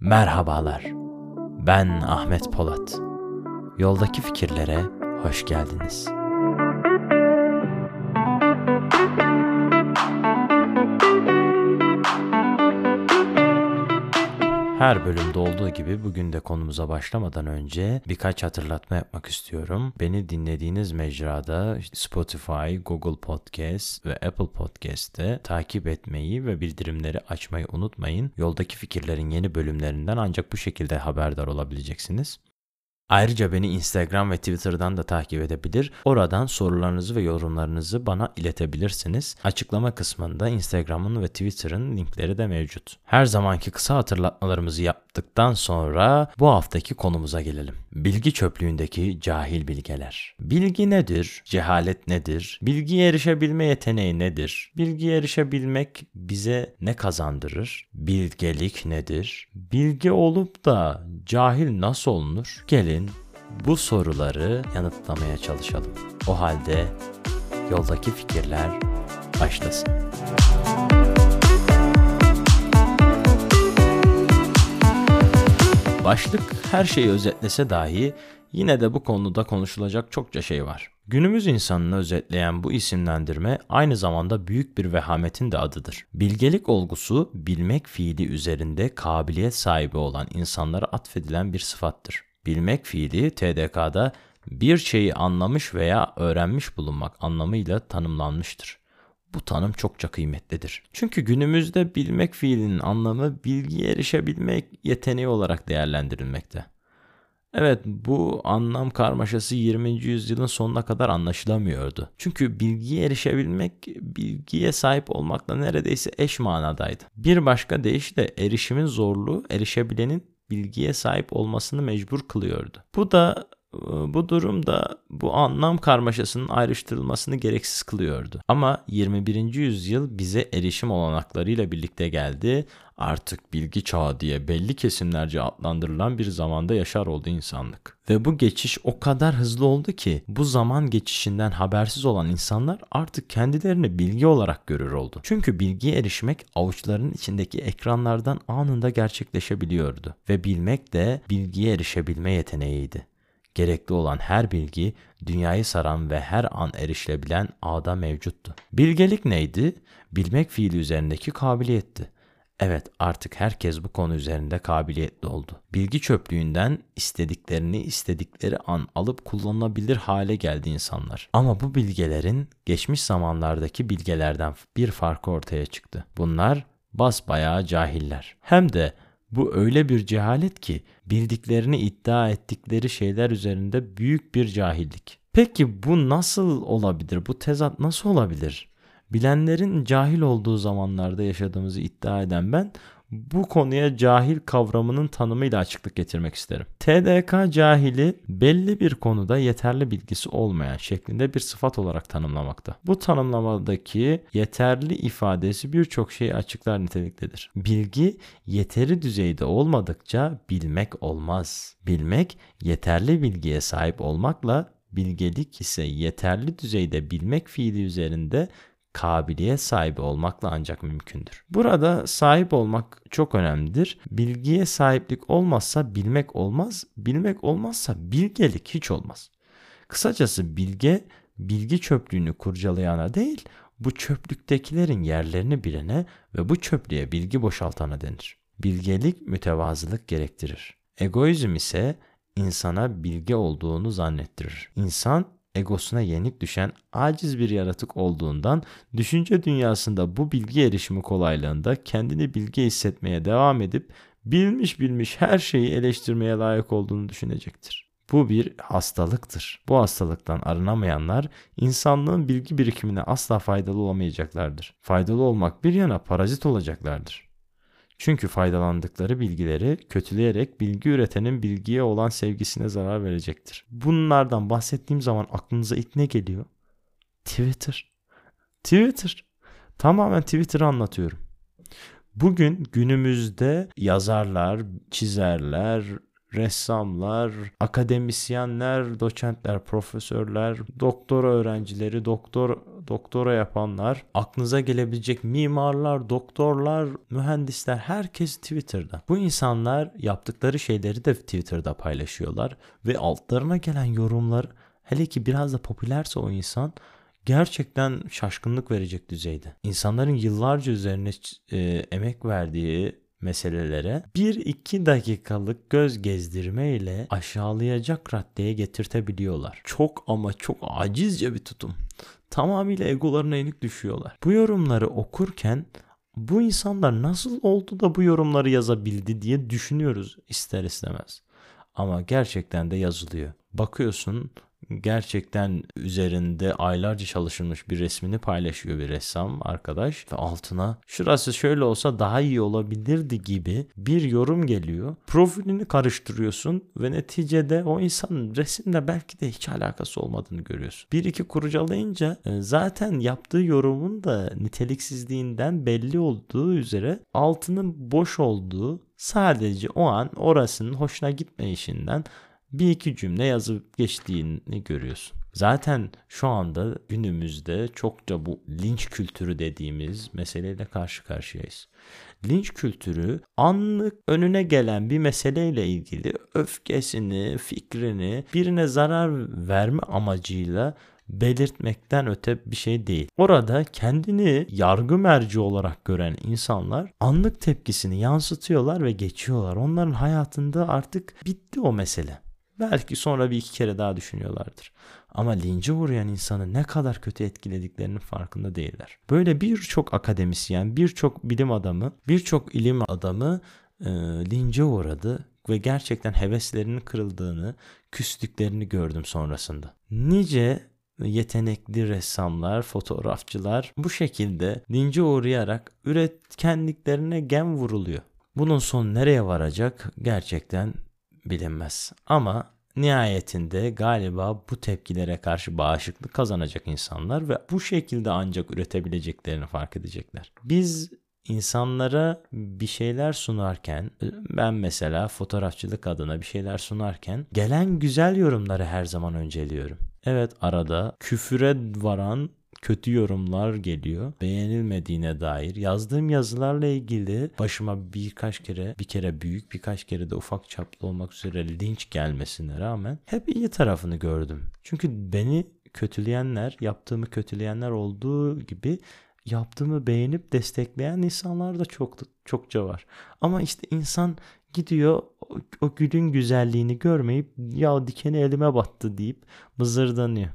Merhabalar. Ben Ahmet Polat. Yoldaki fikirlere hoş geldiniz. Her bölümde olduğu gibi bugün de konumuza başlamadan önce birkaç hatırlatma yapmak istiyorum. Beni dinlediğiniz mecrada Spotify, Google Podcast ve Apple Podcast'te takip etmeyi ve bildirimleri açmayı unutmayın. Yoldaki fikirlerin yeni bölümlerinden ancak bu şekilde haberdar olabileceksiniz. Ayrıca beni Instagram ve Twitter'dan da takip edebilir. Oradan sorularınızı ve yorumlarınızı bana iletebilirsiniz. Açıklama kısmında Instagram'ın ve Twitter'ın linkleri de mevcut. Her zamanki kısa hatırlatmalarımızı yaptıktan sonra bu haftaki konumuza gelelim. Bilgi çöplüğündeki cahil bilgeler. Bilgi nedir? Cehalet nedir? Bilgiye erişebilme yeteneği nedir? Bilgiye erişebilmek bize ne kazandırır? Bilgelik nedir? Bilgi olup da cahil nasıl olunur? Gelin bu soruları yanıtlamaya çalışalım. O halde yoldaki fikirler başlasın. Başlık her şeyi özetlese dahi yine de bu konuda konuşulacak çokça şey var. Günümüz insanını özetleyen bu isimlendirme aynı zamanda büyük bir vehametin de adıdır. Bilgelik olgusu bilmek fiili üzerinde kabiliyet sahibi olan insanlara atfedilen bir sıfattır. Bilmek fiili TDK'da bir şeyi anlamış veya öğrenmiş bulunmak anlamıyla tanımlanmıştır. Bu tanım çokça kıymetlidir. Çünkü günümüzde bilmek fiilinin anlamı bilgiye erişebilmek yeteneği olarak değerlendirilmekte. Evet bu anlam karmaşası 20. yüzyılın sonuna kadar anlaşılamıyordu. Çünkü bilgiye erişebilmek bilgiye sahip olmakla neredeyse eş manadaydı. Bir başka deyişle erişimin zorluğu erişebilenin bilgiye sahip olmasını mecbur kılıyordu. Bu da bu durumda bu anlam karmaşasının ayrıştırılmasını gereksiz kılıyordu. Ama 21. yüzyıl bize erişim olanaklarıyla birlikte geldi. Artık bilgi çağı diye belli kesimlerce adlandırılan bir zamanda yaşar oldu insanlık. Ve bu geçiş o kadar hızlı oldu ki bu zaman geçişinden habersiz olan insanlar artık kendilerini bilgi olarak görür oldu. Çünkü bilgiye erişmek avuçlarının içindeki ekranlardan anında gerçekleşebiliyordu. Ve bilmek de bilgiye erişebilme yeteneğiydi. Gerekli olan her bilgi dünyayı saran ve her an erişilebilen ağda mevcuttu. Bilgelik neydi? Bilmek fiili üzerindeki kabiliyetti. Evet artık herkes bu konu üzerinde kabiliyetli oldu. Bilgi çöplüğünden istediklerini istedikleri an alıp kullanılabilir hale geldi insanlar. Ama bu bilgelerin geçmiş zamanlardaki bilgelerden bir farkı ortaya çıktı. Bunlar basbayağı cahiller. Hem de bu öyle bir cehalet ki bildiklerini iddia ettikleri şeyler üzerinde büyük bir cahillik. Peki bu nasıl olabilir? Bu tezat nasıl olabilir? Bilenlerin cahil olduğu zamanlarda yaşadığımızı iddia eden ben bu konuya cahil kavramının tanımıyla açıklık getirmek isterim. TDK cahili belli bir konuda yeterli bilgisi olmayan şeklinde bir sıfat olarak tanımlamakta. Bu tanımlamadaki yeterli ifadesi birçok şeyi açıklar niteliktedir. Bilgi yeteri düzeyde olmadıkça bilmek olmaz. Bilmek yeterli bilgiye sahip olmakla bilgelik ise yeterli düzeyde bilmek fiili üzerinde kabiliyet sahibi olmakla ancak mümkündür. Burada sahip olmak çok önemlidir. Bilgiye sahiplik olmazsa bilmek olmaz, bilmek olmazsa bilgelik hiç olmaz. Kısacası bilge bilgi çöplüğünü kurcalayana değil, bu çöplüktekilerin yerlerini bilene ve bu çöplüğe bilgi boşaltana denir. Bilgelik mütevazılık gerektirir. Egoizm ise insana bilge olduğunu zannettirir. İnsan egosuna yenik düşen aciz bir yaratık olduğundan düşünce dünyasında bu bilgi erişimi kolaylığında kendini bilgi hissetmeye devam edip bilmiş bilmiş her şeyi eleştirmeye layık olduğunu düşünecektir. Bu bir hastalıktır. Bu hastalıktan arınamayanlar insanlığın bilgi birikimine asla faydalı olamayacaklardır. Faydalı olmak bir yana parazit olacaklardır. Çünkü faydalandıkları bilgileri kötüleyerek bilgi üretenin bilgiye olan sevgisine zarar verecektir. Bunlardan bahsettiğim zaman aklınıza ilk ne geliyor? Twitter. Twitter. Tamamen Twitter'ı anlatıyorum. Bugün günümüzde yazarlar, çizerler, ressamlar, akademisyenler, doçentler, profesörler, doktora öğrencileri, doktor doktora yapanlar, aklınıza gelebilecek mimarlar, doktorlar, mühendisler herkes Twitter'da. Bu insanlar yaptıkları şeyleri de Twitter'da paylaşıyorlar ve altlarına gelen yorumlar hele ki biraz da popülerse o insan gerçekten şaşkınlık verecek düzeyde. İnsanların yıllarca üzerine e, emek verdiği meselelere 1-2 dakikalık göz gezdirme ile aşağılayacak raddeye getirtebiliyorlar. Çok ama çok acizce bir tutum. Tamamıyla egolarına yenik düşüyorlar. Bu yorumları okurken bu insanlar nasıl oldu da bu yorumları yazabildi diye düşünüyoruz ister istemez. Ama gerçekten de yazılıyor. Bakıyorsun gerçekten üzerinde aylarca çalışılmış bir resmini paylaşıyor bir ressam arkadaş ve altına şurası şöyle olsa daha iyi olabilirdi gibi bir yorum geliyor. Profilini karıştırıyorsun ve neticede o insanın resimle belki de hiç alakası olmadığını görüyorsun. Bir iki kurcalayınca e, zaten yaptığı yorumun da niteliksizliğinden belli olduğu üzere altının boş olduğu sadece o an orasının hoşuna gitmeyişinden bir iki cümle yazıp geçtiğini görüyorsun. Zaten şu anda günümüzde çokça bu linç kültürü dediğimiz meseleyle karşı karşıyayız. Linç kültürü anlık önüne gelen bir meseleyle ilgili öfkesini, fikrini birine zarar verme amacıyla belirtmekten öte bir şey değil. Orada kendini yargı merci olarak gören insanlar anlık tepkisini yansıtıyorlar ve geçiyorlar. Onların hayatında artık bitti o mesele. Belki sonra bir iki kere daha düşünüyorlardır. Ama lince uğrayan insanı ne kadar kötü etkilediklerinin farkında değiller. Böyle birçok akademisyen, birçok bilim adamı, birçok ilim adamı e, lince uğradı ve gerçekten heveslerinin kırıldığını, küstüklerini gördüm sonrasında. Nice yetenekli ressamlar, fotoğrafçılar bu şekilde lince uğrayarak üretkenliklerine gem vuruluyor. Bunun son nereye varacak gerçekten bilinmez. Ama nihayetinde galiba bu tepkilere karşı bağışıklık kazanacak insanlar ve bu şekilde ancak üretebileceklerini fark edecekler. Biz insanlara bir şeyler sunarken ben mesela fotoğrafçılık adına bir şeyler sunarken gelen güzel yorumları her zaman önceliyorum. Evet arada küfüre varan kötü yorumlar geliyor. Beğenilmediğine dair. Yazdığım yazılarla ilgili başıma birkaç kere, bir kere büyük, birkaç kere de ufak çaplı olmak üzere linç gelmesine rağmen hep iyi tarafını gördüm. Çünkü beni kötüleyenler, yaptığımı kötüleyenler olduğu gibi yaptığımı beğenip destekleyen insanlar da çok çokça var. Ama işte insan gidiyor o, o gülün güzelliğini görmeyip ya dikeni elime battı deyip mızırdanıyor.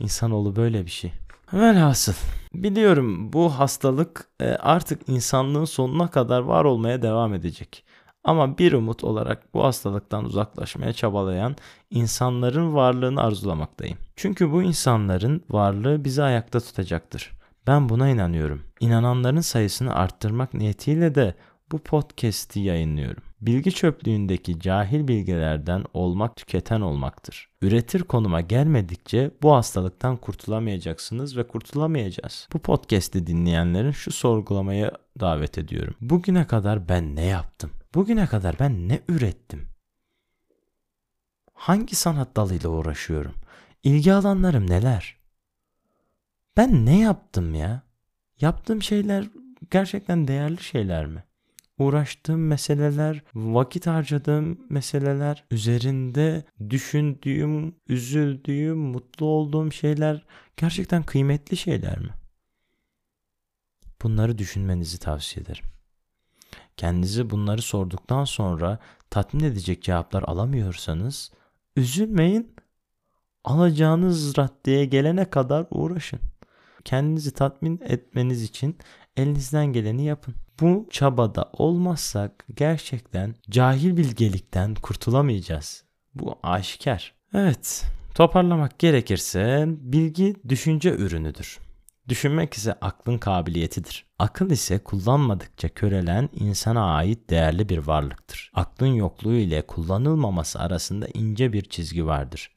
İnsanoğlu böyle bir şey. Velhasıl biliyorum bu hastalık e, artık insanlığın sonuna kadar var olmaya devam edecek. Ama bir umut olarak bu hastalıktan uzaklaşmaya çabalayan insanların varlığını arzulamaktayım. Çünkü bu insanların varlığı bizi ayakta tutacaktır. Ben buna inanıyorum. İnananların sayısını arttırmak niyetiyle de bu podcast'i yayınlıyorum. Bilgi çöplüğündeki cahil bilgilerden olmak tüketen olmaktır. Üretir konuma gelmedikçe bu hastalıktan kurtulamayacaksınız ve kurtulamayacağız. Bu podcast'i dinleyenlerin şu sorgulamaya davet ediyorum. Bugüne kadar ben ne yaptım? Bugüne kadar ben ne ürettim? Hangi sanat dalıyla uğraşıyorum? İlgi alanlarım neler? Ben ne yaptım ya? Yaptığım şeyler gerçekten değerli şeyler mi? Uğraştığım meseleler, vakit harcadığım meseleler, üzerinde düşündüğüm, üzüldüğüm, mutlu olduğum şeyler gerçekten kıymetli şeyler mi? Bunları düşünmenizi tavsiye ederim. Kendinize bunları sorduktan sonra tatmin edecek cevaplar alamıyorsanız üzülmeyin. Alacağınız raddeye gelene kadar uğraşın. Kendinizi tatmin etmeniz için elinizden geleni yapın. Bu çabada olmazsak gerçekten cahil bilgelikten kurtulamayacağız. Bu aşikar. Evet, toparlamak gerekirse bilgi düşünce ürünüdür. Düşünmek ise aklın kabiliyetidir. Akıl ise kullanmadıkça körelen insana ait değerli bir varlıktır. Aklın yokluğu ile kullanılmaması arasında ince bir çizgi vardır.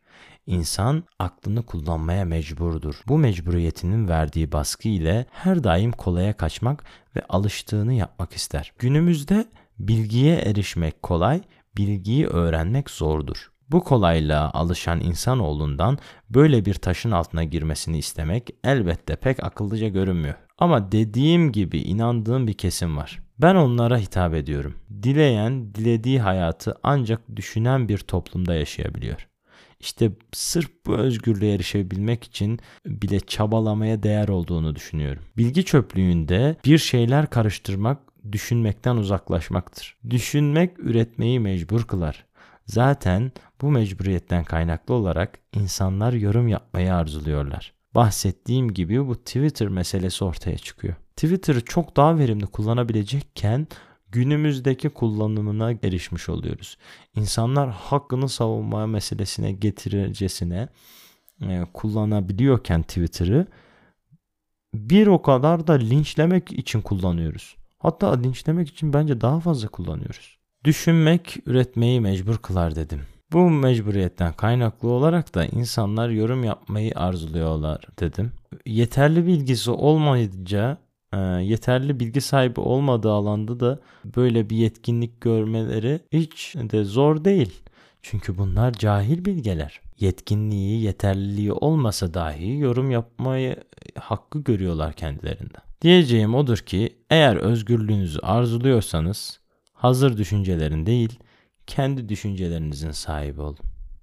İnsan aklını kullanmaya mecburdur. Bu mecburiyetinin verdiği baskı ile her daim kolaya kaçmak ve alıştığını yapmak ister. Günümüzde bilgiye erişmek kolay, bilgiyi öğrenmek zordur. Bu kolaylığa alışan insanoğlundan böyle bir taşın altına girmesini istemek elbette pek akıllıca görünmüyor. Ama dediğim gibi inandığım bir kesim var. Ben onlara hitap ediyorum. Dileyen, dilediği hayatı ancak düşünen bir toplumda yaşayabiliyor. İşte sırf bu özgürlüğe erişebilmek için bile çabalamaya değer olduğunu düşünüyorum. Bilgi çöplüğünde bir şeyler karıştırmak düşünmekten uzaklaşmaktır. Düşünmek üretmeyi mecbur kılar. Zaten bu mecburiyetten kaynaklı olarak insanlar yorum yapmayı arzuluyorlar. Bahsettiğim gibi bu Twitter meselesi ortaya çıkıyor. Twitter'ı çok daha verimli kullanabilecekken günümüzdeki kullanımına erişmiş oluyoruz. İnsanlar hakkını savunma meselesine getiricesine e, kullanabiliyorken Twitter'ı bir o kadar da linçlemek için kullanıyoruz. Hatta linçlemek için bence daha fazla kullanıyoruz. Düşünmek üretmeyi mecbur kılar dedim. Bu mecburiyetten kaynaklı olarak da insanlar yorum yapmayı arzuluyorlar dedim. Yeterli bilgisi olmayınca yeterli bilgi sahibi olmadığı alanda da böyle bir yetkinlik görmeleri hiç de zor değil. Çünkü bunlar cahil bilgeler. Yetkinliği, yeterliliği olmasa dahi yorum yapmayı hakkı görüyorlar kendilerinden. Diyeceğim odur ki eğer özgürlüğünüzü arzuluyorsanız hazır düşüncelerin değil, kendi düşüncelerinizin sahibi olun.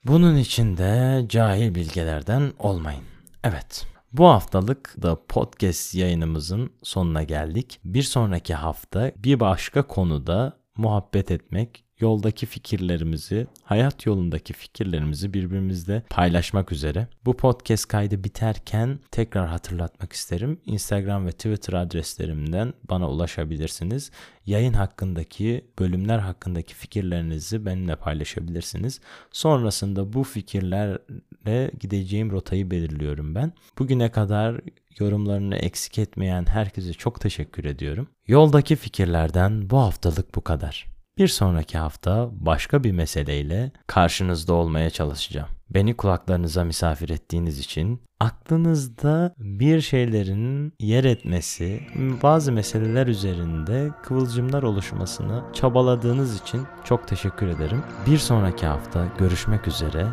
Bunun için de cahil bilgelerden olmayın. Evet. Bu haftalık da podcast yayınımızın sonuna geldik. Bir sonraki hafta bir başka konuda muhabbet etmek, yoldaki fikirlerimizi, hayat yolundaki fikirlerimizi birbirimizle paylaşmak üzere. Bu podcast kaydı biterken tekrar hatırlatmak isterim. Instagram ve Twitter adreslerimden bana ulaşabilirsiniz. Yayın hakkındaki, bölümler hakkındaki fikirlerinizi benimle paylaşabilirsiniz. Sonrasında bu fikirlerle gideceğim rotayı belirliyorum ben. Bugüne kadar yorumlarını eksik etmeyen herkese çok teşekkür ediyorum. Yoldaki fikirlerden bu haftalık bu kadar. Bir sonraki hafta başka bir meseleyle karşınızda olmaya çalışacağım. Beni kulaklarınıza misafir ettiğiniz için, aklınızda bir şeylerin yer etmesi, bazı meseleler üzerinde kıvılcımlar oluşmasını çabaladığınız için çok teşekkür ederim. Bir sonraki hafta görüşmek üzere.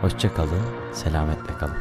Hoşçakalın, selametle kalın.